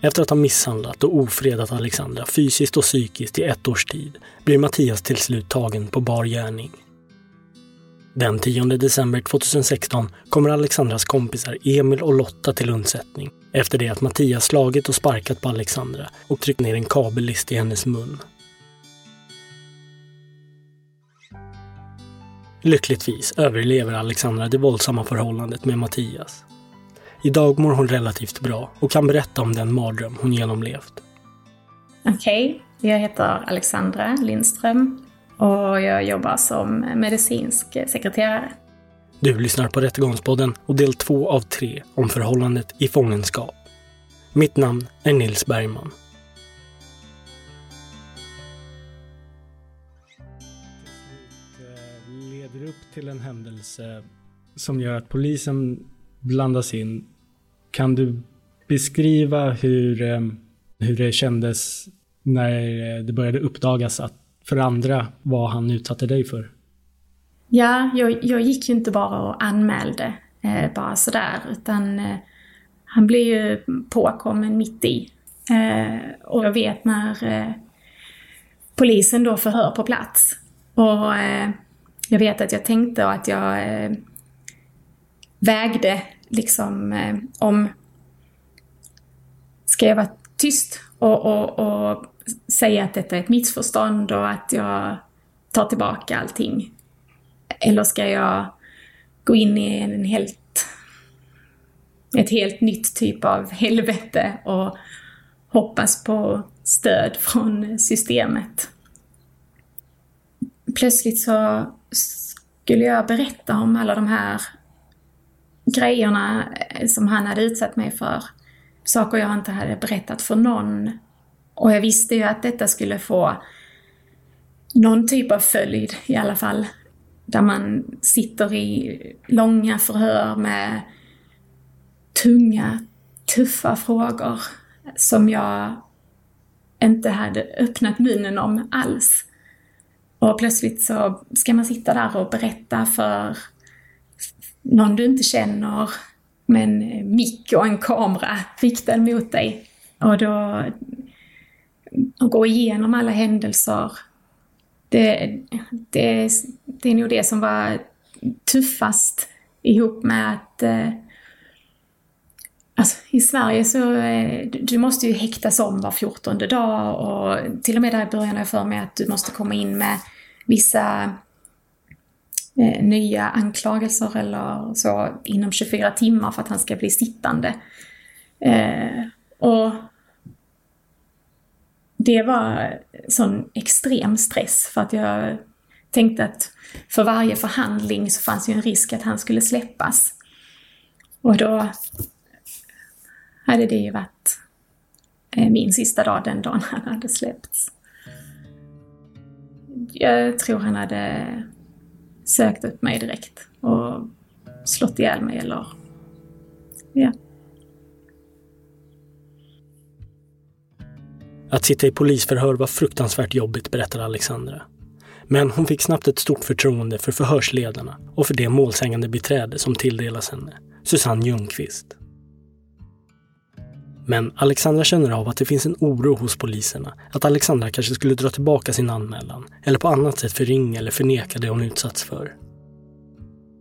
Efter att ha misshandlat och ofredat Alexandra fysiskt och psykiskt i ett års tid blir Mattias till slut tagen på bar gärning. Den 10 december 2016 kommer Alexandras kompisar Emil och Lotta till undsättning efter det att Mattias slagit och sparkat på Alexandra och tryckt ner en kabellist i hennes mun. Lyckligtvis överlever Alexandra det våldsamma förhållandet med Mattias. Idag mår hon relativt bra och kan berätta om den mardröm hon genomlevt. Okej, okay. jag heter Alexandra Lindström och jag jobbar som medicinsk sekreterare. Du lyssnar på Rättegångspodden och del två av tre om förhållandet i fångenskap. Mitt namn är Nils Bergman. leder upp till en händelse som gör att polisen blandas in. Kan du beskriva hur, eh, hur det kändes när eh, det började uppdagas att för andra vad han utsatte dig för? Ja, jag, jag gick ju inte bara och anmälde eh, bara sådär, utan eh, han blev ju påkommen mitt i. Eh, och jag vet när eh, polisen då förhör på plats. Och eh, jag vet att jag tänkte att jag eh, vägde liksom eh, om ska jag vara tyst och, och, och säga att detta är ett missförstånd och att jag tar tillbaka allting? Eller ska jag gå in i en helt, ett helt nytt typ av helvete och hoppas på stöd från systemet? Plötsligt så skulle jag berätta om alla de här grejerna eh, som han hade utsatt mig för. Saker jag inte hade berättat för någon. Och jag visste ju att detta skulle få någon typ av följd i alla fall. Där man sitter i långa förhör med tunga, tuffa frågor som jag inte hade öppnat munnen om alls. Och plötsligt så ska man sitta där och berätta för någon du inte känner med en eh, mick och en kamera riktad mot dig. Och då och gå igenom alla händelser. Det, det, det är nog det som var tuffast ihop med att eh, Alltså, I Sverige så eh, du måste ju häktas om var fjortonde dag och till och med där i början har jag för mig att du måste komma in med vissa eh, nya anklagelser eller så inom 24 timmar för att han ska bli sittande. Eh, och det var sån extrem stress för att jag tänkte att för varje förhandling så fanns ju en risk att han skulle släppas. Och då hade det ju varit eh, min sista dag den dagen han hade släppts. jag tror han hade sökt upp mig direkt och slått ihjäl mig eller... Ja. Att sitta i polisförhör var fruktansvärt jobbigt, berättar Alexandra. Men hon fick snabbt ett stort förtroende för förhörsledarna och för det målsägande beträde som tilldelas henne, Susanne Ljungqvist. Men Alexandra känner av att det finns en oro hos poliserna att Alexandra kanske skulle dra tillbaka sin anmälan eller på annat sätt förringa eller förneka det hon utsatts för.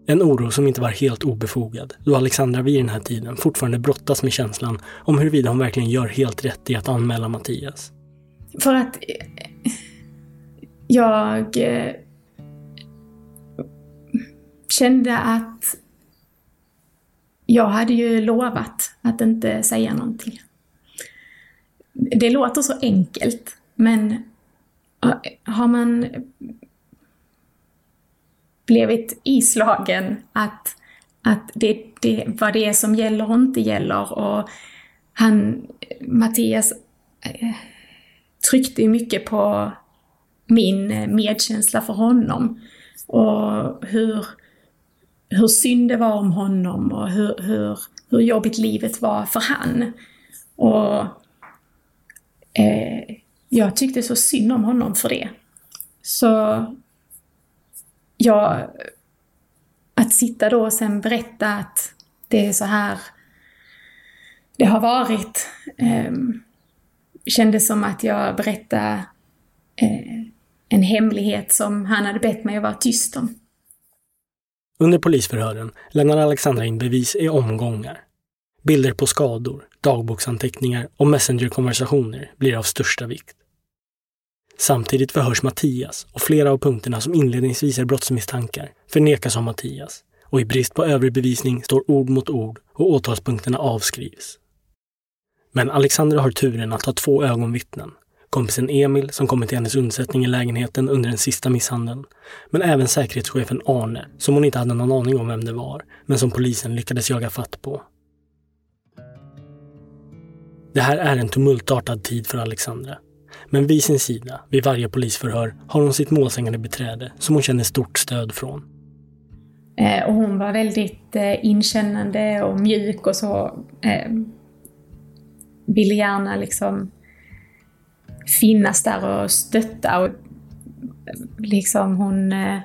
En oro som inte var helt obefogad då Alexandra vid den här tiden fortfarande brottas med känslan om huruvida hon verkligen gör helt rätt i att anmäla Mattias. För att eh, jag eh, kände att jag hade ju lovat att inte säga någonting. Det låter så enkelt, men har man blivit islagen att, att det, det, vad det är som gäller och inte gäller och han, Mattias, eh, tryckte ju mycket på min medkänsla för honom och hur hur synd det var om honom och hur, hur, hur jobbigt livet var för han. Och eh, jag tyckte så synd om honom för det. Så jag, att sitta då och sen berätta att det är så här det har varit, eh, kändes som att jag berättade eh, en hemlighet som han hade bett mig att vara tyst om. Under polisförhören lämnar Alexandra in bevis i omgångar. Bilder på skador, dagboksanteckningar och messengerkonversationer blir av största vikt. Samtidigt förhörs Mattias och flera av punkterna som inledningsvis är brottsmisstankar förnekas av Mattias och i brist på övrig bevisning står ord mot ord och åtalspunkterna avskrivs. Men Alexandra har turen att ha två ögonvittnen kompisen Emil som kommit till hennes undsättning i lägenheten under den sista misshandeln. Men även säkerhetschefen Arne, som hon inte hade någon aning om vem det var, men som polisen lyckades jaga fatt på. Det här är en tumultartad tid för Alexandra. Men vid sin sida, vid varje polisförhör, har hon sitt målsägande beträde som hon känner stort stöd från. Eh, och hon var väldigt eh, inkännande och mjuk och så. Eh, ville gärna liksom finnas där och stötta. Och liksom hon... Eh,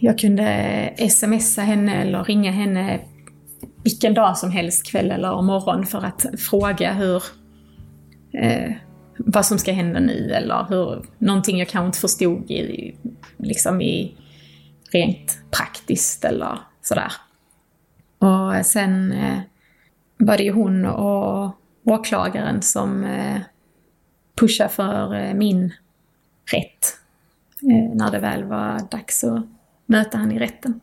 jag kunde smsa henne eller ringa henne vilken dag som helst, kväll eller morgon, för att fråga hur... Eh, vad som ska hända nu eller hur, någonting jag kanske inte förstod i, liksom i rent praktiskt eller sådär. Och sen eh, var det ju hon och åklagaren som eh, pushade för eh, min rätt eh, när det väl var dags att möta han i rätten.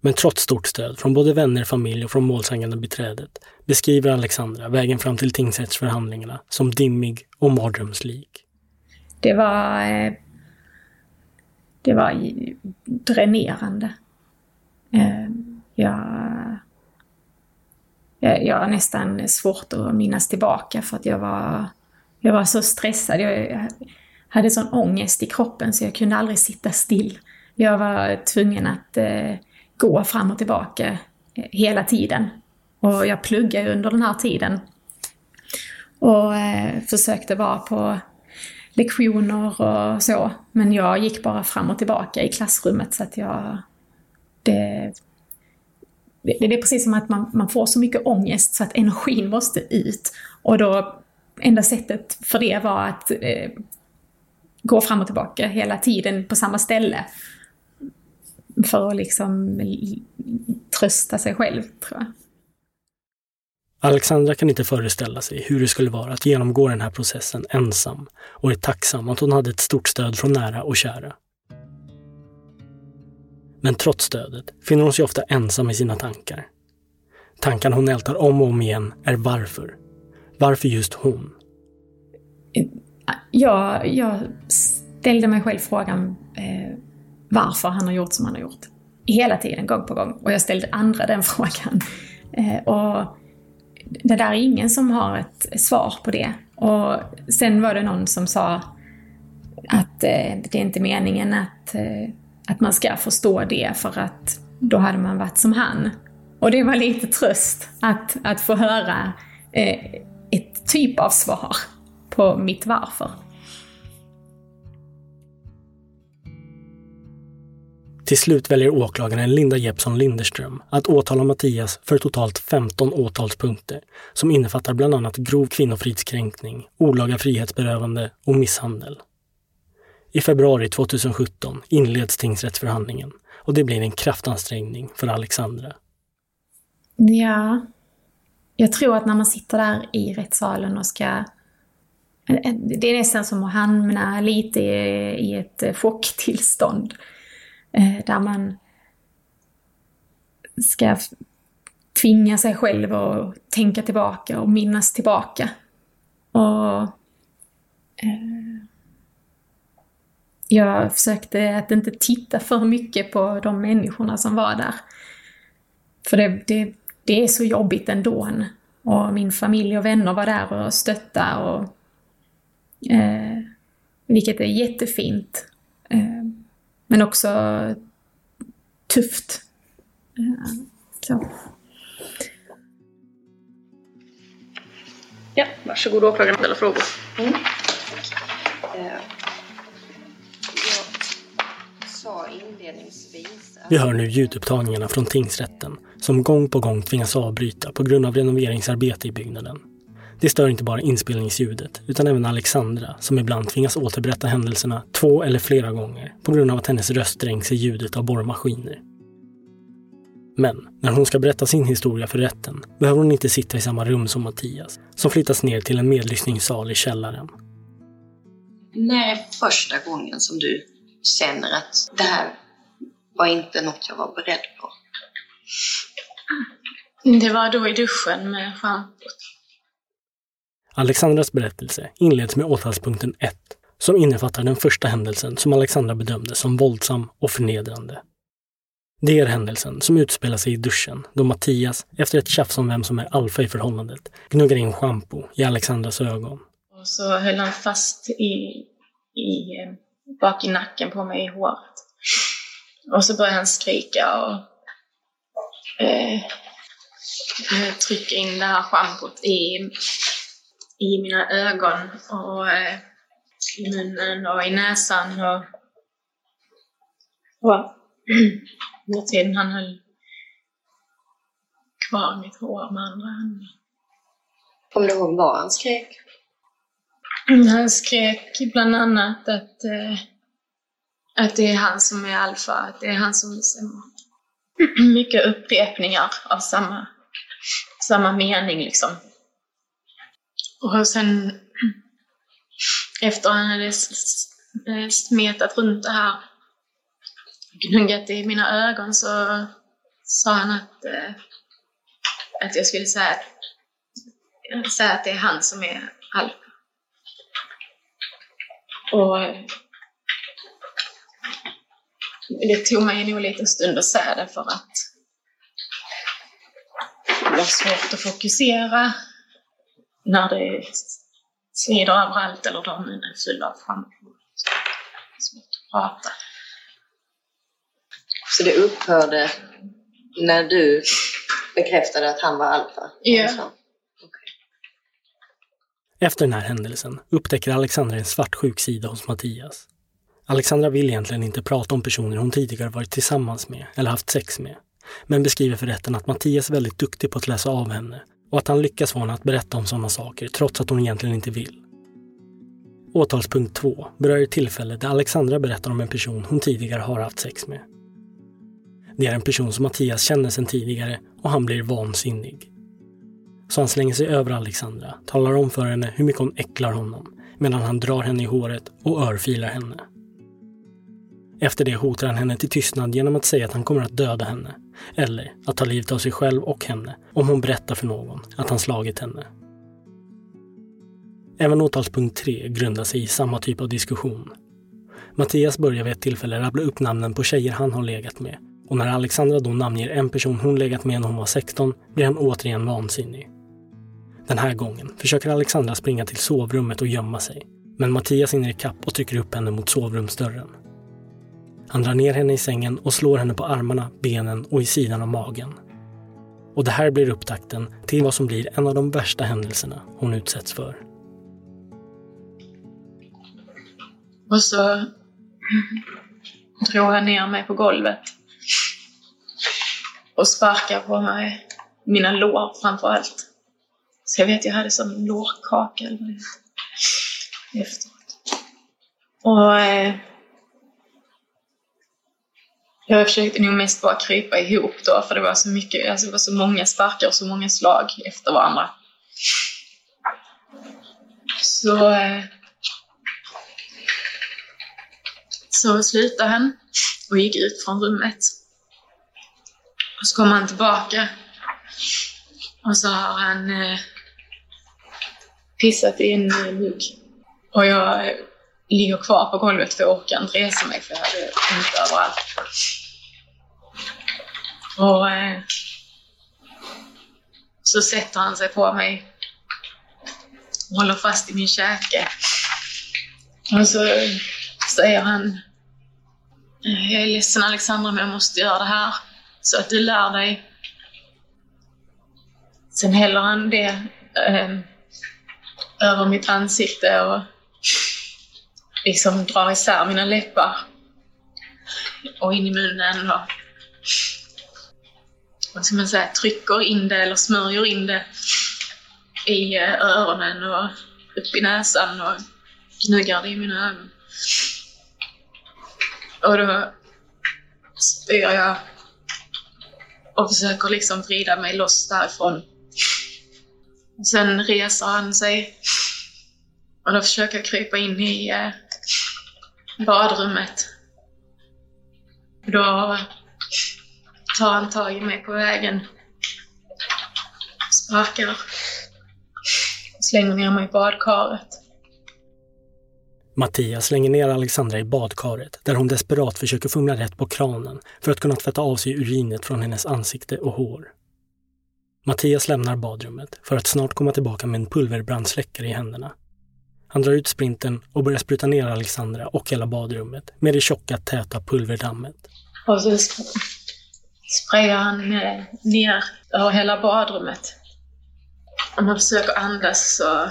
Men trots stort stöd från både vänner, familj och från målsägande beträdet beskriver Alexandra vägen fram till tingsrättsförhandlingarna som dimmig och mardrömslik. Det var... Det var dränerande. Jag Eh, jag har nästan svårt att minnas tillbaka för att jag var, jag var så stressad. Jag hade sån ångest i kroppen så jag kunde aldrig sitta still. Jag var tvungen att eh, gå fram och tillbaka eh, hela tiden. Och jag pluggade under den här tiden. Och eh, försökte vara på lektioner och så. Men jag gick bara fram och tillbaka i klassrummet så att jag... Det, det, det är precis som att man, man får så mycket ångest så att energin måste ut. Och då, enda sättet för det var att eh, gå fram och tillbaka hela tiden på samma ställe. För att liksom trösta sig själv, tror jag. Alexandra kan inte föreställa sig hur det skulle vara att genomgå den här processen ensam och är tacksam att hon hade ett stort stöd från nära och kära. Men trots stödet finner hon sig ofta ensam i sina tankar. Tankarna hon ältar om och om igen är varför. Varför just hon? Ja, jag ställde mig själv frågan eh, varför han har gjort som han har gjort. Hela tiden, gång på gång. Och jag ställde andra den frågan. Eh, och det där är ingen som har ett svar på det. Och sen var det någon som sa att eh, det är inte meningen att, eh, att man ska förstå det för att då hade man varit som han. Och det var lite tröst att, att få höra eh, ett typ av svar på mitt varför. Till slut väljer åklagaren Linda Jeppsson Linderström att åtala Mattias för totalt 15 åtalspunkter som innefattar bland annat grov kvinnofridskränkning, olaga frihetsberövande och misshandel. I februari 2017 inleds tingsrättsförhandlingen och det blir en kraftansträngning för Alexandra. Ja, jag tror att när man sitter där i rättssalen och ska... Det är nästan som att hamna lite i ett chocktillstånd. Eh, där man ska tvinga sig själv att tänka tillbaka och minnas tillbaka. Och eh, jag försökte att inte titta för mycket på de människorna som var där. För det, det, det är så jobbigt ändå. Och min familj och vänner var där och stöttade. Och, eh, vilket är jättefint. Eh, men också tufft. Eh, så. Ja, varsågod åklagaren ställa frågor. Mm. Vi hör nu ljudupptagningarna från tingsrätten som gång på gång tvingas avbryta på grund av renoveringsarbete i byggnaden. Det stör inte bara inspelningsljudet utan även Alexandra som ibland tvingas återberätta händelserna två eller flera gånger på grund av att hennes röst dränks i ljudet av borrmaskiner. Men när hon ska berätta sin historia för rätten behöver hon inte sitta i samma rum som Mattias som flyttas ner till en medlyssningssal i källaren. När är första gången som du känner att det här var inte något jag var beredd på? Det var då i duschen med schampot. Alexandras berättelse inleds med åtalspunkten 1 som innefattar den första händelsen som Alexandra bedömde som våldsam och förnedrande. Det är händelsen som utspelar sig i duschen då Mattias, efter ett tjafs om vem som är alfa i förhållandet, gnuggar in schampo i Alexandras ögon. Och så höll han fast i, i, eh, bak i nacken på mig i håret. Och så började han skrika och eh, eh trycka in det här schampot i, i mina ögon och eh, i munnen och i näsan. Och, och under tiden han höll kvar mitt hår med andra handen. Kommer du ihåg vad han skrek? Han skrek bland annat att eh, att det är han som är alfa, att det är han som bestämmer. Mycket upprepningar av samma, samma mening liksom. Och sen efter han hade eh, smetat runt det här, gnuggat i mina ögon så sa han att, eh, att jag skulle säga, säga att det är han som är alfa. Och det tog mig nog lite stund att säga det för att det var svårt att fokusera när det svider överallt eller de är fulla av framför. Svårt att prata. Så det upphörde när du bekräftade att han var alfa? Ja. Efter den här händelsen upptäcker Alexandra en svartsjuk sida hos Mattias. Alexandra vill egentligen inte prata om personer hon tidigare varit tillsammans med eller haft sex med, men beskriver för rätten att Mattias är väldigt duktig på att läsa av henne och att han lyckas få henne att berätta om sådana saker trots att hon egentligen inte vill. Åtalspunkt 2 berör ett tillfälle där Alexandra berättar om en person hon tidigare har haft sex med. Det är en person som Mattias känner sedan tidigare och han blir vansinnig. Så han slänger sig över Alexandra, talar om för henne hur mycket hon äcklar honom medan han drar henne i håret och örfilar henne. Efter det hotar han henne till tystnad genom att säga att han kommer att döda henne. Eller att ta livet av sig själv och henne om hon berättar för någon att han slagit henne. Även åtalspunkt 3 grundar sig i samma typ av diskussion. Mattias börjar vid ett tillfälle rabbla upp namnen på tjejer han har legat med och när Alexandra då namnger en person hon legat med när hon var 16 blir han återigen vansinnig. Den här gången försöker Alexandra springa till sovrummet och gömma sig. Men Mattias hinner ikapp och trycker upp henne mot sovrumsdörren. Han drar ner henne i sängen och slår henne på armarna, benen och i sidan av magen. Och det här blir upptakten till vad som blir en av de värsta händelserna hon utsätts för. Och så drog han ner mig på golvet. Och sparkade på mig, mina lår framför allt. Så jag vet, jag hade som lårkaka eller vad det efteråt. Och eh, jag försökte nog mest bara krypa ihop då, för det var så mycket, alltså det var så många sparkar och så många slag efter varandra. Så, eh, så slutade han och gick ut från rummet. Och så kom han tillbaka. Och så har han eh, pissat i en mugg. Och jag eh, ligger kvar på golvet för jag orkar inte resa mig för jag hade ont överallt. Och eh, så sätter han sig på mig och håller fast i min käke. Och så säger han eh, Jag är ledsen Alexandra men jag måste göra det här så att du lär dig. Sen häller han det eh, över mitt ansikte och liksom drar isär mina läppar och in i munnen och vad ska man säga, trycker in det eller smörjer in det i eh, öronen och upp i näsan och gnuggar det i mina ögon. Och då spyr jag och försöker liksom vrida mig loss därifrån. Och sen reser han sig och då försöker jag krypa in i eh, badrummet. Då tar han tag i mig på vägen, sparkar, slänger ner mig i badkaret. Mattias slänger ner Alexandra i badkaret där hon desperat försöker fumla rätt på kranen för att kunna tvätta av sig urinet från hennes ansikte och hår. Mattias lämnar badrummet för att snart komma tillbaka med en pulverbrandsläckare i händerna. Han drar ut sprinten och börjar spruta ner Alexandra och hela badrummet med det tjocka, täta pulverdammet. Och så sprayar han ner över hela badrummet. Om man försöker andas så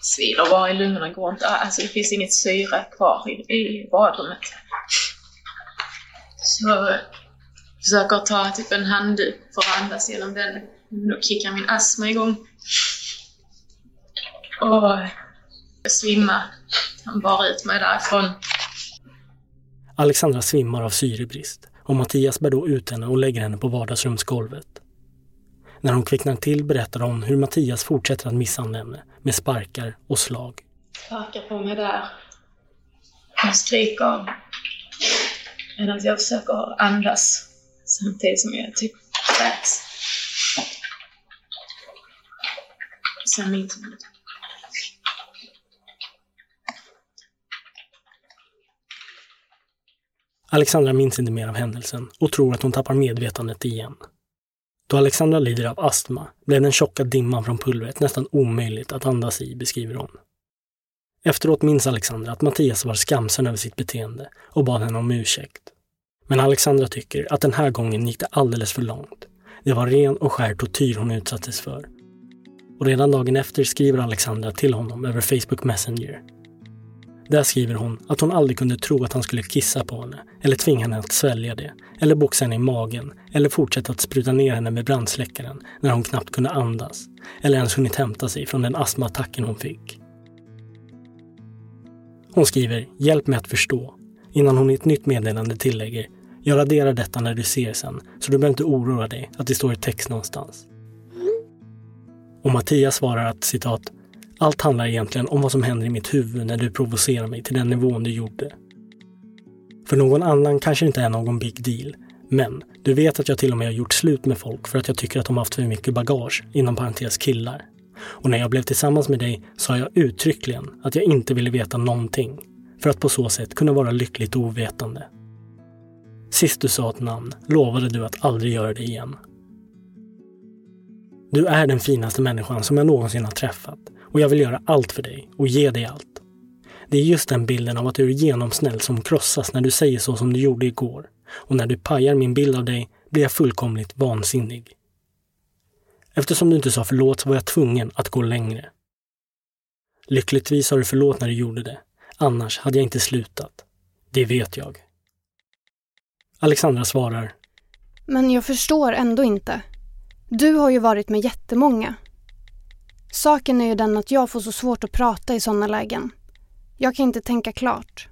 svider bara i lungorna, går inte, ah, alltså det finns inget syre kvar i, i badrummet. Så försöker ta typ en handduk för att andas genom den. Då kickar min astma igång. Och jag svimmar. Han bar ut mig därifrån. Alexandra svimmar av syrebrist och Mattias bär då ut henne och lägger henne på vardagsrumsgolvet. När hon kvicknar till berättar hon hur Mattias fortsätter att misshandla henne med sparkar och slag. Sparkar på mig där. Hon skriker medan jag försöker andas samtidigt som jag typ kräks. Sen minns hon det. Alexandra minns inte mer av händelsen och tror att hon tappar medvetandet igen. Då Alexandra lider av astma blev den tjocka dimman från pulvret nästan omöjligt att andas i, beskriver hon. Efteråt minns Alexandra att Mattias var skamsen över sitt beteende och bad henne om ursäkt. Men Alexandra tycker att den här gången gick det alldeles för långt. Det var ren och skär tortyr hon utsattes för. Och redan dagen efter skriver Alexandra till honom över Facebook Messenger där skriver hon att hon aldrig kunde tro att han skulle kissa på henne, eller tvinga henne att svälja det, eller boxa henne i magen, eller fortsätta att spruta ner henne med brandsläckaren när hon knappt kunde andas, eller ens hunnit hämta sig från den astmaattacken hon fick. Hon skriver “Hjälp mig att förstå” innan hon i ett nytt meddelande tillägger “Jag raderar detta när du ser sen, så du behöver inte oroa dig att det står i text någonstans”. Och Mattias svarar att citat allt handlar egentligen om vad som händer i mitt huvud när du provocerar mig till den nivån du gjorde. För någon annan kanske det inte är någon big deal. Men du vet att jag till och med har gjort slut med folk för att jag tycker att de haft för mycket bagage, inom parentes killar. Och när jag blev tillsammans med dig sa jag uttryckligen att jag inte ville veta någonting. För att på så sätt kunna vara lyckligt ovetande. Sist du sa ett namn lovade du att aldrig göra det igen. Du är den finaste människan som jag någonsin har träffat och jag vill göra allt för dig och ge dig allt. Det är just den bilden av att du är genomsnäll som krossas när du säger så som du gjorde igår. Och när du pajar min bild av dig blir jag fullkomligt vansinnig. Eftersom du inte sa förlåt så var jag tvungen att gå längre. Lyckligtvis sa du förlåt när du gjorde det. Annars hade jag inte slutat. Det vet jag. Alexandra svarar. Men jag förstår ändå inte. Du har ju varit med jättemånga. Saken är ju den att jag får så svårt att prata i sådana lägen. Jag kan inte tänka klart.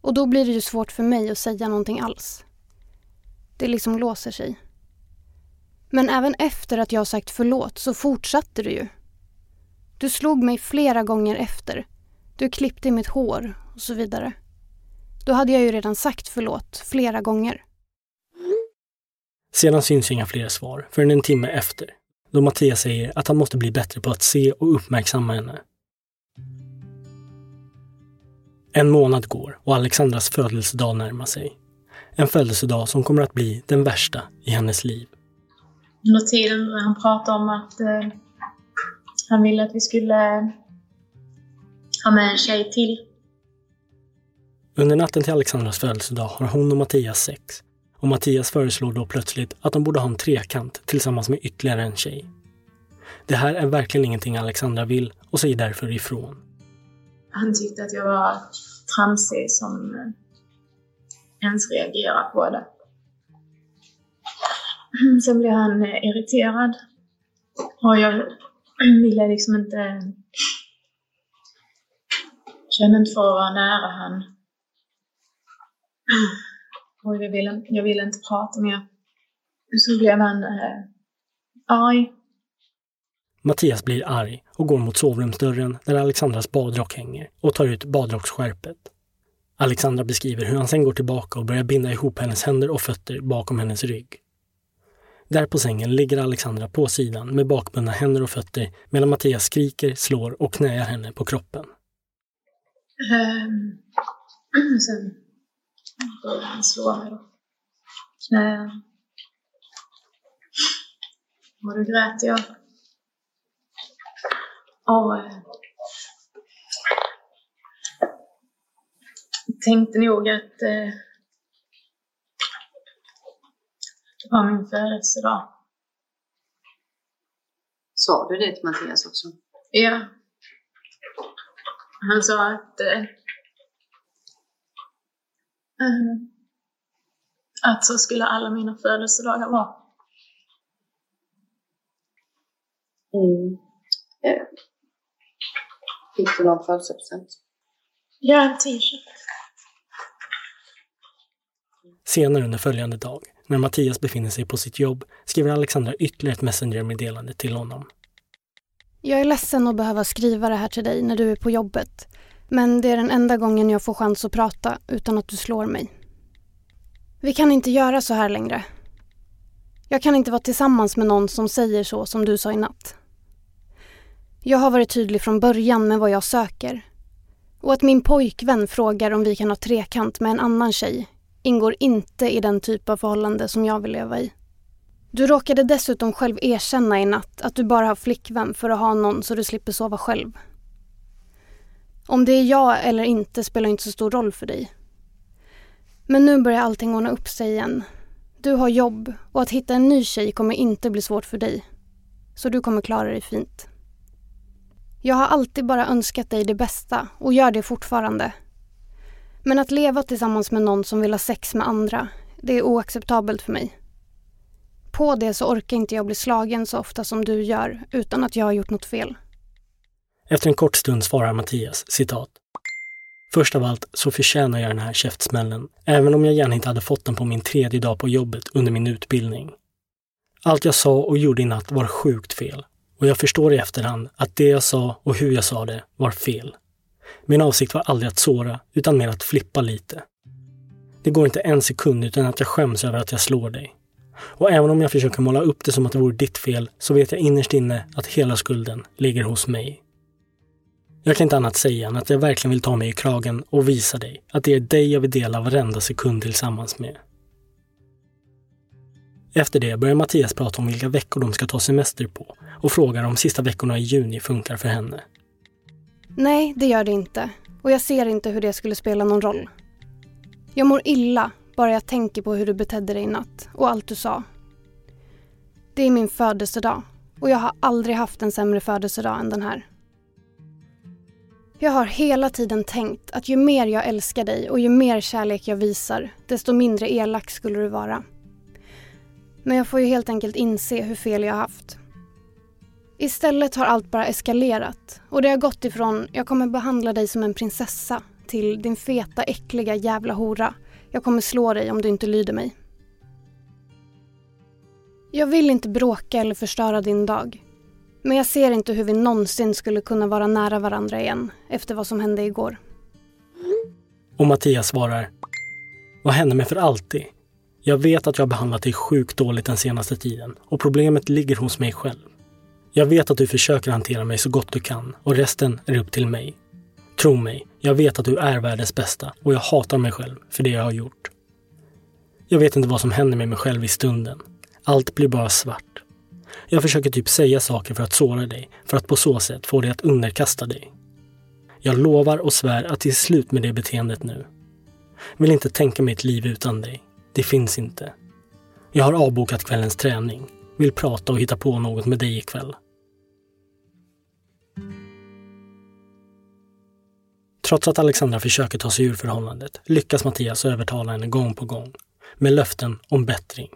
Och då blir det ju svårt för mig att säga någonting alls. Det liksom låser sig. Men även efter att jag sagt förlåt så fortsatte du ju. Du slog mig flera gånger efter. Du klippte i mitt hår och så vidare. Då hade jag ju redan sagt förlåt flera gånger. Sedan syns inga fler svar förrän en timme efter, då Mattias säger att han måste bli bättre på att se och uppmärksamma henne. En månad går och Alexandras födelsedag närmar sig. En födelsedag som kommer att bli den värsta i hennes liv. Under tiden han pratade om att eh, han ville att vi skulle ha med en tjej till. Under natten till Alexandras födelsedag har hon och Mattias sex. Och Mattias föreslår då plötsligt att de borde ha en trekant tillsammans med ytterligare en tjej. Det här är verkligen ingenting Alexandra vill och säger därför ifrån. Han tyckte att jag var tramsig som eh, ens reagerar på det. Sen blev han eh, irriterad. Och jag ville liksom inte... Kände inte för att vara nära han. Och jag ville, jag ville inte prata mer. Så blev han eh, arg. Mattias blir arg och går mot sovrumsdörren där Alexandras badrock hänger och tar ut badrocksskärpet. Alexandra beskriver hur han sen går tillbaka och börjar binda ihop hennes händer och fötter bakom hennes rygg. Där på sängen ligger Alexandra på sidan med bakbundna händer och fötter medan Mattias skriker, slår och knäar henne på kroppen. Um, sen började han slå mig då. Knäar. Och då grät jag. Och eh, tänkte nog att eh, det var min födelsedag. Sa du det till Mattias också? Ja. Han sa att eh, eh, att så skulle alla mina födelsedagar vara. Mm. Eh, Fick du någon födelsedagspresent? Ja, en t-shirt. Senare under följande dag, när Mattias befinner sig på sitt jobb, skriver Alexandra ytterligare ett Messenger-meddelande till honom. Jag är ledsen att behöva skriva det här till dig när du är på jobbet. Men det är den enda gången jag får chans att prata utan att du slår mig. Vi kan inte göra så här längre. Jag kan inte vara tillsammans med någon som säger så som du sa i natt. Jag har varit tydlig från början med vad jag söker. Och att min pojkvän frågar om vi kan ha trekant med en annan tjej ingår inte i den typ av förhållande som jag vill leva i. Du råkade dessutom själv erkänna i natt att du bara har flickvän för att ha någon så du slipper sova själv. Om det är jag eller inte spelar inte så stor roll för dig. Men nu börjar allting ordna upp sig igen. Du har jobb och att hitta en ny tjej kommer inte bli svårt för dig. Så du kommer klara dig fint. Jag har alltid bara önskat dig det bästa och gör det fortfarande. Men att leva tillsammans med någon som vill ha sex med andra, det är oacceptabelt för mig. På det så orkar inte jag bli slagen så ofta som du gör utan att jag har gjort något fel. Efter en kort stund svarar Mattias, citat. Först av allt så förtjänar jag den här käftsmällen, även om jag gärna inte hade fått den på min tredje dag på jobbet under min utbildning. Allt jag sa och gjorde i natt var sjukt fel och jag förstår i efterhand att det jag sa och hur jag sa det var fel. Min avsikt var aldrig att såra, utan mer att flippa lite. Det går inte en sekund utan att jag skäms över att jag slår dig. Och även om jag försöker måla upp det som att det vore ditt fel, så vet jag innerst inne att hela skulden ligger hos mig. Jag kan inte annat säga än att jag verkligen vill ta mig i kragen och visa dig att det är dig jag vill dela varenda sekund tillsammans med. Efter det börjar Mattias prata om vilka veckor de ska ta semester på och frågar om sista veckorna i juni funkar för henne. Nej, det gör det inte. Och jag ser inte hur det skulle spela någon roll. Jag mår illa bara jag tänker på hur du betedde dig i natt och allt du sa. Det är min födelsedag och jag har aldrig haft en sämre födelsedag än den här. Jag har hela tiden tänkt att ju mer jag älskar dig och ju mer kärlek jag visar, desto mindre elak skulle du vara. Men jag får ju helt enkelt inse hur fel jag haft. Istället har allt bara eskalerat och det har gått ifrån jag kommer behandla dig som en prinsessa till din feta äckliga jävla hora. Jag kommer slå dig om du inte lyder mig. Jag vill inte bråka eller förstöra din dag. Men jag ser inte hur vi någonsin skulle kunna vara nära varandra igen efter vad som hände igår. Och Mattias svarar. Vad hände mig för alltid? Jag vet att jag har behandlat dig sjukt dåligt den senaste tiden och problemet ligger hos mig själv. Jag vet att du försöker hantera mig så gott du kan och resten är upp till mig. Tro mig, jag vet att du är världens bästa och jag hatar mig själv för det jag har gjort. Jag vet inte vad som händer med mig själv i stunden. Allt blir bara svart. Jag försöker typ säga saker för att såra dig, för att på så sätt få dig att underkasta dig. Jag lovar och svär att det är slut med det beteendet nu. Vill inte tänka mig ett liv utan dig. Det finns inte. Jag har avbokat kvällens träning. Vill prata och hitta på något med dig ikväll. Trots att Alexandra försöker ta sig ur förhållandet lyckas Mattias övertala henne gång på gång med löften om bättring.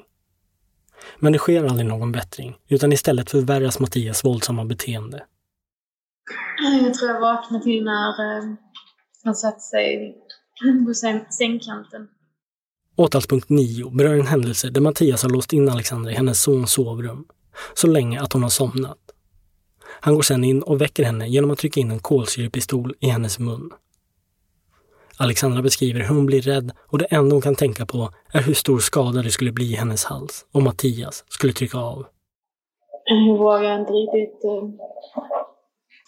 Men det sker aldrig någon bättring, utan istället förvärras Mattias våldsamma beteende. Jag tror jag vaknade till när eh, han satte sig på sängkanten. Åtalspunkt 9 berör en händelse där Mattias har låst in Alexandra i hennes sons sovrum så länge att hon har somnat. Han går sedan in och väcker henne genom att trycka in en kolsyrepistol i hennes mun. Alexandra beskriver hur hon blir rädd och det enda hon kan tänka på är hur stor skada det skulle bli i hennes hals om Mattias skulle trycka av. Jag vågar inte riktigt uh,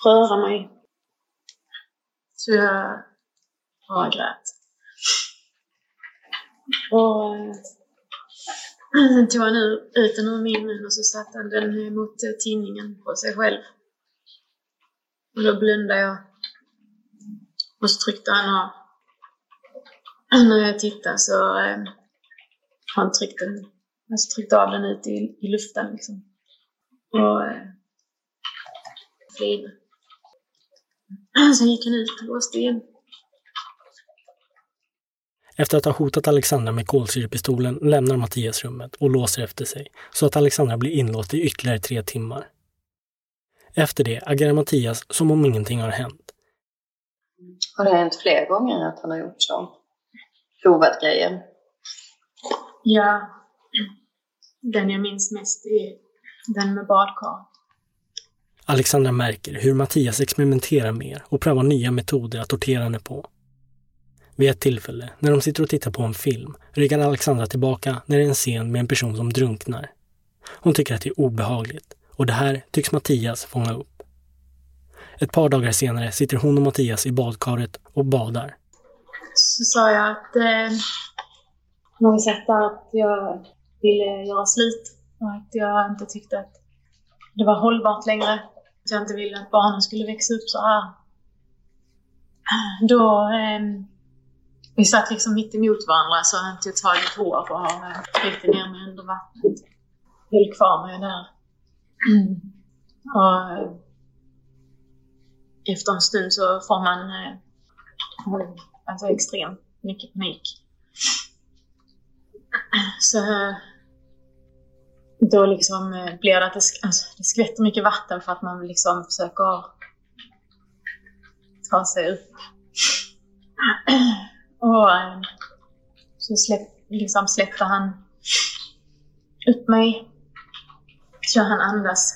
röra mig. Så jag bara grät. Och uh, eh, sen tog han ut den ur min mun och så satte han den mot uh, tinningen på sig själv. Och då blundade jag. Och så tryckte han av när jag tittar så eh, har han tryckt, den, alltså tryckt av den ut i, i luften liksom. Och eh, flin. Sen gick han ut och låste igen. Efter att ha hotat Alexandra med kolsyrepistolen lämnar Mattias rummet och låser efter sig så att Alexandra blir inlåst i ytterligare tre timmar. Efter det agerar Mattias som om ingenting har hänt. Har det hänt fler gånger att han har gjort så? Provat grejer? Ja, den jag minns mest är den med badkar. Alexandra märker hur Mattias experimenterar mer och prövar nya metoder att tortera henne på. Vid ett tillfälle, när de sitter och tittar på en film, ryggar Alexandra tillbaka när det är en scen med en person som drunknar. Hon tycker att det är obehagligt och det här tycks Mattias fånga upp. Ett par dagar senare sitter hon och Mattias i badkaret och badar så sa jag att eh, någon sätt att jag ville göra slut och att jag inte tyckte att det var hållbart längre. Att jag inte ville att barnen skulle växa upp så här. Då, eh, vi satt liksom mitt emot varandra så han tog tag i hår och eh, tryckte ner mig under vattnet. Höll kvar mig där. Mm. Och eh, efter en stund så får man eh, alltså extremt mycket panik. Så då liksom eh, blir det att det, alltså, det skvätter mycket vatten för att man liksom försöker ta sig upp. Och eh, så släpp, liksom släppte han upp mig. Så han andas,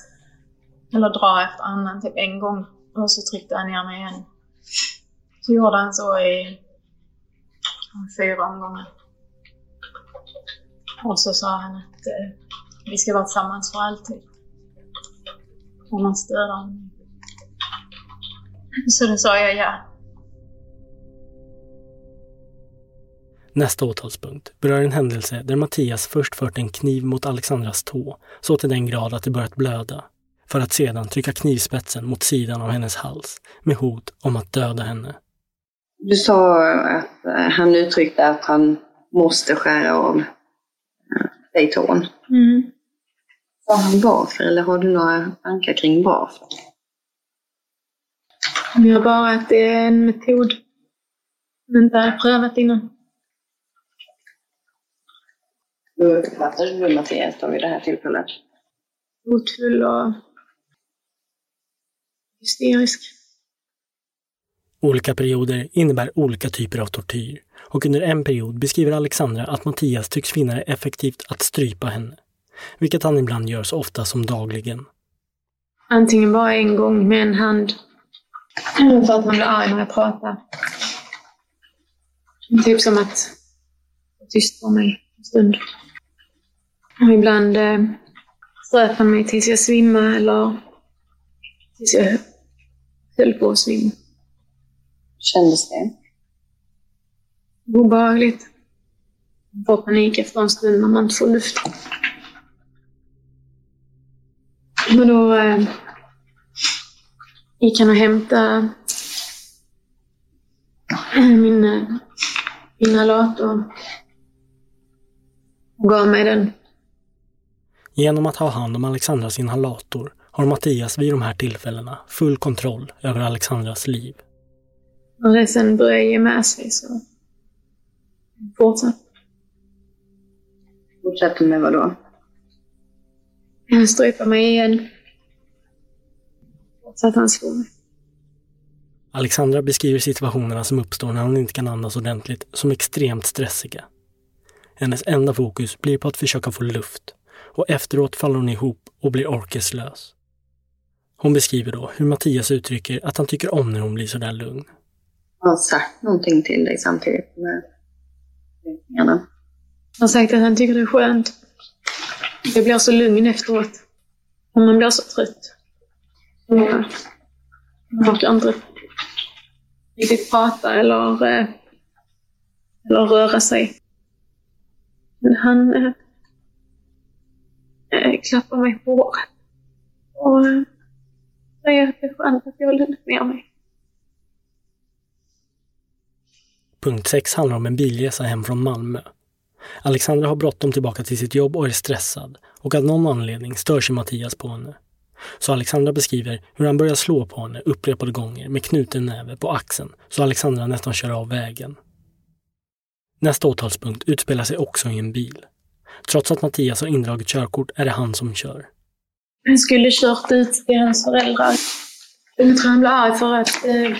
eller dra efter andan typ en gång. Och så tryckte han ner mig igen. Så gjorde han så i fyra omgångar. Och så sa han att eh, vi ska vara tillsammans för alltid. Och man stöder honom. Så då sa jag ja. Nästa åtalspunkt berör en händelse där Mattias först fört en kniv mot Alexandras tå, så till den grad att det börjat blöda, för att sedan trycka knivspetsen mot sidan av hennes hals med hot om att döda henne. Du sa att eh, han uttryckte att han måste skära av eh, dig tån. Mm. Sa han varför eller har du några tankar kring varför? Jag har bara att det är en metod som inte är prövat innan. Hur uppfattade du Mattias då vid det här tillfället? Hotfull och hysterisk. Olika perioder innebär olika typer av tortyr och under en period beskriver Alexandra att Mattias tycks finna det effektivt att strypa henne, vilket han ibland gör så ofta som dagligen. Antingen bara en gång med en hand. Eller för att han blir arg när jag pratar. Typ som att tysta mig en stund. Och ibland eh, ströp han mig tills jag svimmade eller tills jag höll på att svimma. Kändes det? Obehagligt. Man får panik efter en stund när man inte får luft. Men då eh, gick han och hämtade min eh, inhalator och gav mig den. Genom att ha hand om Alexandras inhalator har Mattias vid de här tillfällena full kontroll över Alexandras liv. När det sen började ge med sig så fortsatte Fortsätter med vad då? Han strypade mig igen. Fortsatte han slå mig. Alexandra beskriver situationerna som uppstår när hon inte kan andas ordentligt som extremt stressiga. Hennes enda fokus blir på att försöka få luft och efteråt faller hon ihop och blir orkeslös. Hon beskriver då hur Mattias uttrycker att han tycker om när hon blir sådär lugn. Har han sagt någonting till dig samtidigt med övningarna? Han har sagt att han tycker det är skönt. Jag blir så lugn efteråt. Och man blir så trött. Man orkar inte riktigt prata eller, eh, eller röra sig. Men han äh, klappar mig på håret. Och säger att det är skönt att jag har lugnat ner mig. Punkt 6 handlar om en bilresa hem från Malmö. Alexandra har bråttom tillbaka till sitt jobb och är stressad och av någon anledning stör sig Mattias på henne. Så Alexandra beskriver hur han börjar slå på henne upprepade gånger med knuten näve på axeln så Alexandra nästan kör av vägen. Nästa åtalspunkt utspelar sig också i en bil. Trots att Mattias har indraget körkort är det han som kör. Han skulle kört ut till hans föräldrar. Jag tror han blev arg för att eh,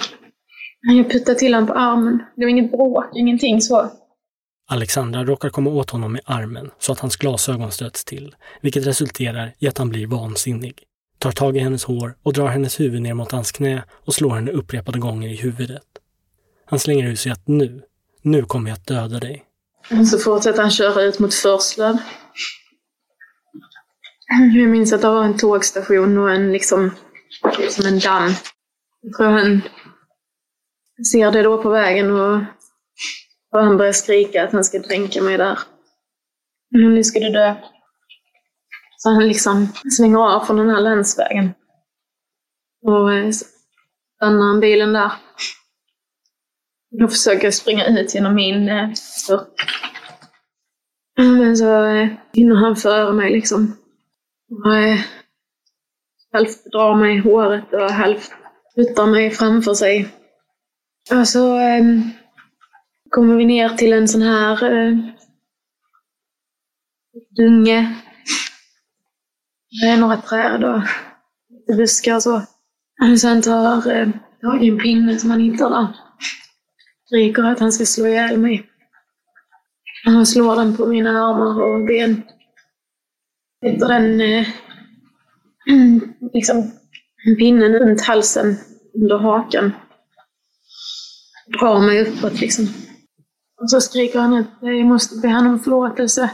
han puttade till honom på armen. Det var inget bråk, ingenting så. Alexandra råkar komma åt honom med armen så att hans glasögon stöts till, vilket resulterar i att han blir vansinnig. Tar tag i hennes hår och drar hennes huvud ner mot hans knä och slår henne upprepade gånger i huvudet. Han slänger ut sig att nu, nu kommer jag att döda dig. Och så fortsätter han köra ut mot Förslöv. Jag minns att det var en tågstation och en liksom, som en damm. Jag tror han ser det då på vägen och, och han börjar skrika att han ska dränka mig där. Men nu ska du dö. Så han liksom svänger av från den här länsvägen. Och eh, stannar han bilen där. Då försöker jag springa ut genom min eh, dörr. Men så eh, hinner han före mig liksom. Och eh, halvt drar mig i håret och halvt puttar mig framför sig. Och så eh, kommer vi ner till en sån här eh, dunge. Det är några träd och lite buskar och så. Och sen tar eh, tag i en pinne som han hittar där. Skriker att han ska slå ihjäl mig. Han slår den på mina armar och ben. Sätter den eh, liksom pinnen runt halsen under hakan. Drar mig uppåt liksom. Och så skriker han att jag måste be honom om förlåtelse.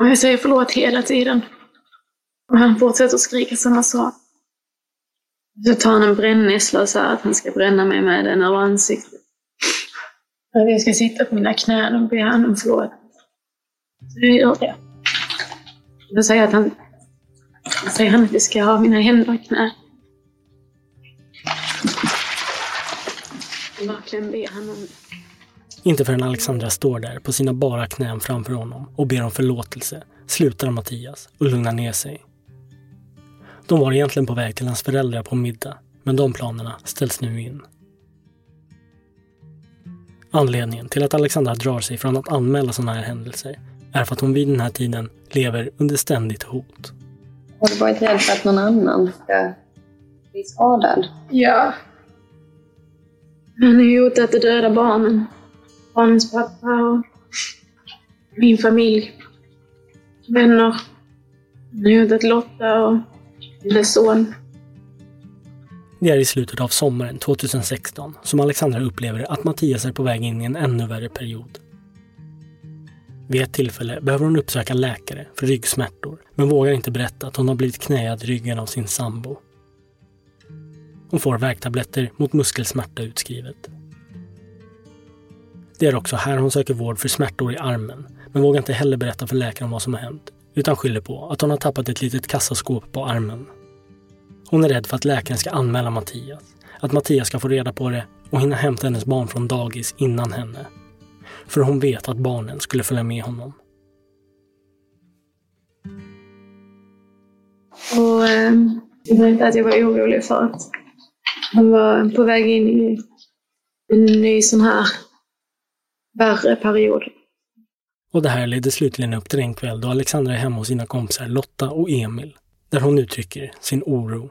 Och jag säger förlåt hela tiden. Och han fortsätter skrika samma sak. Så tar han en brännässla och säger att han ska bränna mig med den över ansiktet. Att jag ska sitta på mina knän och be honom om förlåt. Så jag gör det. Då säger, han, säger han att jag ska ha mina händer och knän. Verkligen ber honom. Inte förrän Alexandra står där på sina bara knän framför honom och ber om förlåtelse slutar Mattias och lugnar ner sig. De var egentligen på väg till hans föräldrar på middag, men de planerna ställs nu in. Anledningen till att Alexandra drar sig från att anmäla sådana här händelser är för att hon vid den här tiden lever under ständigt hot. Har du varit rädd för att någon annan ska bli skadad? Ja. Han har ju hotat att döda barnen. Barnens pappa och min familj. Vänner. Han har hotat Lotta och hennes son. Det är i slutet av sommaren 2016 som Alexandra upplever att Mattias är på väg in i en ännu värre period. Vid ett tillfälle behöver hon uppsöka läkare för ryggsmärtor men vågar inte berätta att hon har blivit knäad i ryggen av sin sambo. Hon får värktabletter mot muskelsmärta utskrivet. Det är också här hon söker vård för smärtor i armen men vågar inte heller berätta för läkaren vad som har hänt utan skyller på att hon har tappat ett litet kassaskåp på armen. Hon är rädd för att läkaren ska anmäla Mattias, att Mattias ska få reda på det och hinna hämta hennes barn från dagis innan henne. För hon vet att barnen skulle följa med honom. Och eh, jag tänkte att jag var orolig för att han var på väg in i en ny sån här värre period. Och det här ledde slutligen upp till en kväll då Alexandra är hemma hos sina kompisar Lotta och Emil, där hon uttrycker sin oro.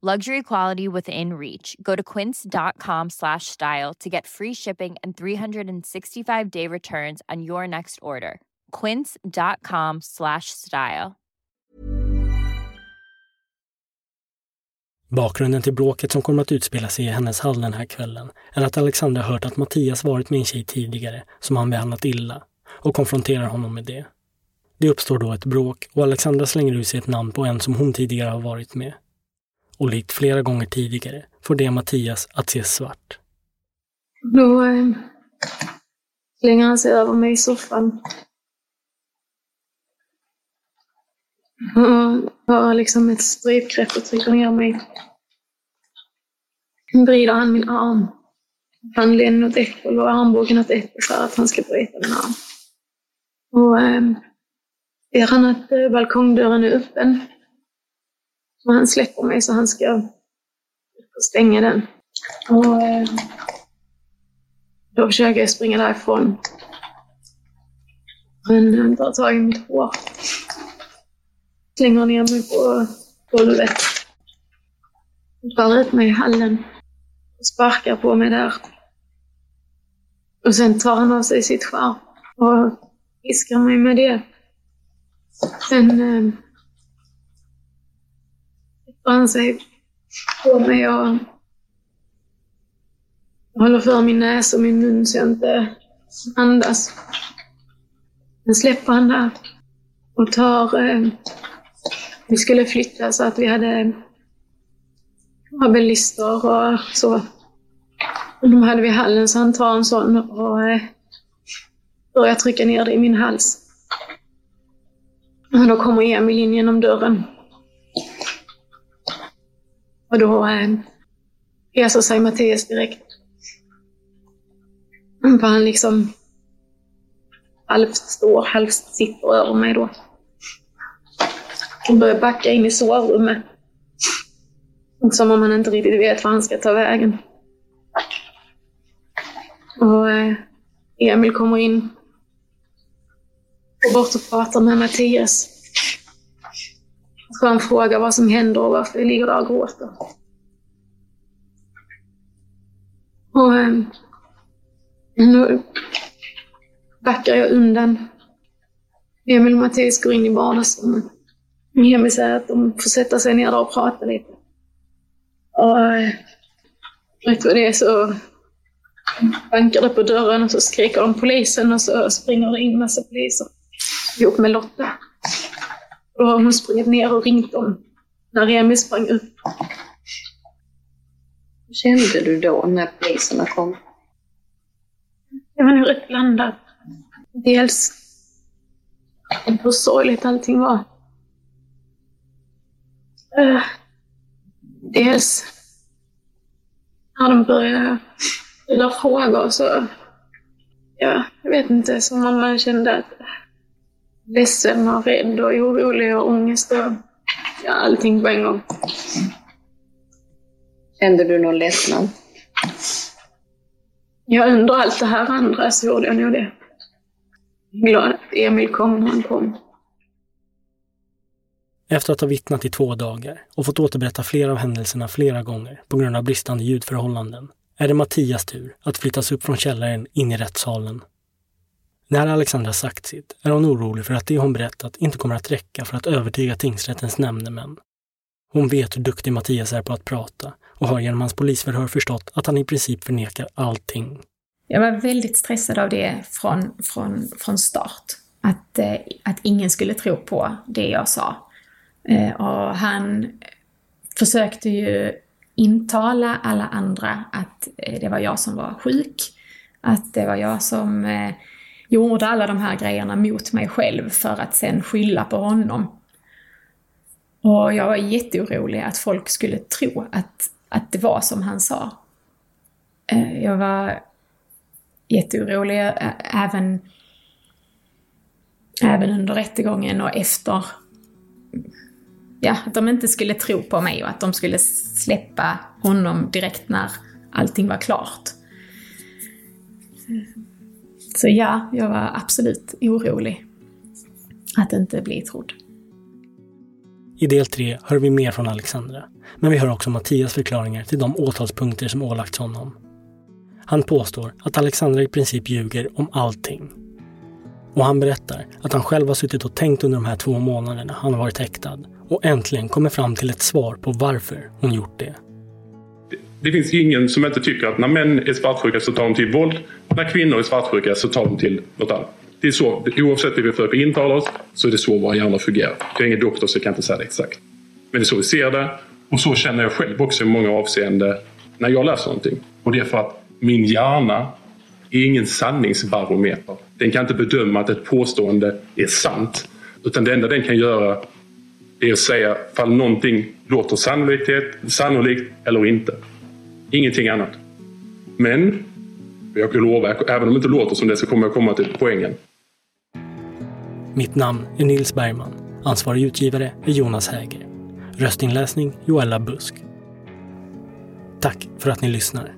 Luxury quality within reach. Go to quince.com slash style to get free shipping and 365 day returns on your next order. Quince.com slash style. Bakgrunden till bråket som kommer att utspela sig i hennes hall den här kvällen är att Alexandra hört att Mattias varit med en tjej tidigare som han behandlat illa och konfronterar honom med det. Det uppstår då ett bråk och Alexandra slänger ut sig ett namn på en som hon tidigare har varit med. Och likt flera gånger tidigare får det Mattias att se svart. Då eh, slänger han sig över mig i soffan. Och har liksom ett strypgrepp och trycker ner mig. Vrider han min arm. Handleden åt ett håll och armbågen åt ett för att han ska bryta min arm. Och eh, ser han att eh, balkongdörren är öppen. Och han släpper mig så han ska stänga den. Och eh, då försöker jag springa därifrån. Men han tar tag i mitt hår. Slänger ner mig på golvet. Drar ut mig i hallen. Och sparkar på mig där. Och sen tar han av sig sitt skärp och viskar mig med det. Sen eh, han sig på mig och håller för min näsa och min mun så jag inte andas. Sen släpper han där och tar... Eh, vi skulle flytta så att vi hade abelister och så. Och de hade vi i hallen så han tar en sån och eh, börjar trycka ner det i min hals. Och då kommer Emil in genom dörren. Och då eh, reser sig Mattias direkt. För han liksom halvt står, halvt sitter över mig då. Och börjar backa in i sovrummet. Som om han inte riktigt vet var han ska ta vägen. Och eh, Emil kommer in. Går bort och pratar med Mattias. Så han frågar vad som händer och varför jag ligger där och gråter. Och eh, nu backar jag undan. Emil och Mattias går in i vardagsrummet. Emil säger att de får sätta sig ner där och prata lite. Och eh, rätt vad det är så bankar det på dörren och så skriker de polisen och så springer det in massa poliser. Ihop med Lotta. Då har hon sprungit ner och ringt dem när Emil sprang upp. Hur kände du då när poliserna kom? Jag var nog rätt blandad. Dels hur sorgligt allting var. Uh, dels när de började ställa frågor så, ja, jag vet inte, som om man kände att ledsen och rädd och orolig och ångest och ja, allting på en gång. Kände du någon lättnad? Ja, under allt det här andra så gjorde jag nog det. Glad att Emil kom när han kom. Efter att ha vittnat i två dagar och fått återberätta flera av händelserna flera gånger på grund av bristande ljudförhållanden är det Mattias tur att flyttas upp från källaren in i rättssalen. När Alexandra sagt sitt är hon orolig för att det hon berättat inte kommer att räcka för att övertyga tingsrättens nämndemän. Hon vet hur duktig Mattias är på att prata och har genom hans polisförhör förstått att han i princip förnekar allting. Jag var väldigt stressad av det från, från, från start. Att, eh, att ingen skulle tro på det jag sa. Eh, och han försökte ju intala alla andra att eh, det var jag som var sjuk. Att det var jag som eh, gjorde alla de här grejerna mot mig själv för att sen skylla på honom. Och jag var jätteorolig att folk skulle tro att, att det var som han sa. Eh, jag var jätteorolig även, även under rättegången och efter ja, att de inte skulle tro på mig och att de skulle släppa honom direkt när allting var klart. Så ja, jag var absolut orolig att inte bli trodd. I del tre hör vi mer från Alexandra, men vi hör också Mattias förklaringar till de åtalspunkter som ålagts honom. Han påstår att Alexandra i princip ljuger om allting. Och han berättar att han själv har suttit och tänkt under de här två månaderna han har varit häktad och äntligen kommer fram till ett svar på varför hon gjort det. Det finns ingen som inte tycker att när män är svartsjuka så tar de till våld. När kvinnor är svartsjuka så tar de till något annat. Det är så, oavsett vad vi försöker intala oss så är det så våra hjärnor fungerar. Jag är ingen doktor så jag kan inte säga det exakt. Men det är så vi ser det och så känner jag själv också i många avseenden när jag läser någonting. Och det är för att min hjärna är ingen sanningsbarometer. Den kan inte bedöma att ett påstående är sant. Utan det enda den kan göra är att säga ifall någonting låter sannolikt eller inte. Ingenting annat. Men jag kan lova, även om det inte låter som det så kommer jag komma till poängen. Mitt namn är Nils Bergman. Ansvarig utgivare är Jonas Häger. Röstinläsning Joella Busk. Tack för att ni lyssnar.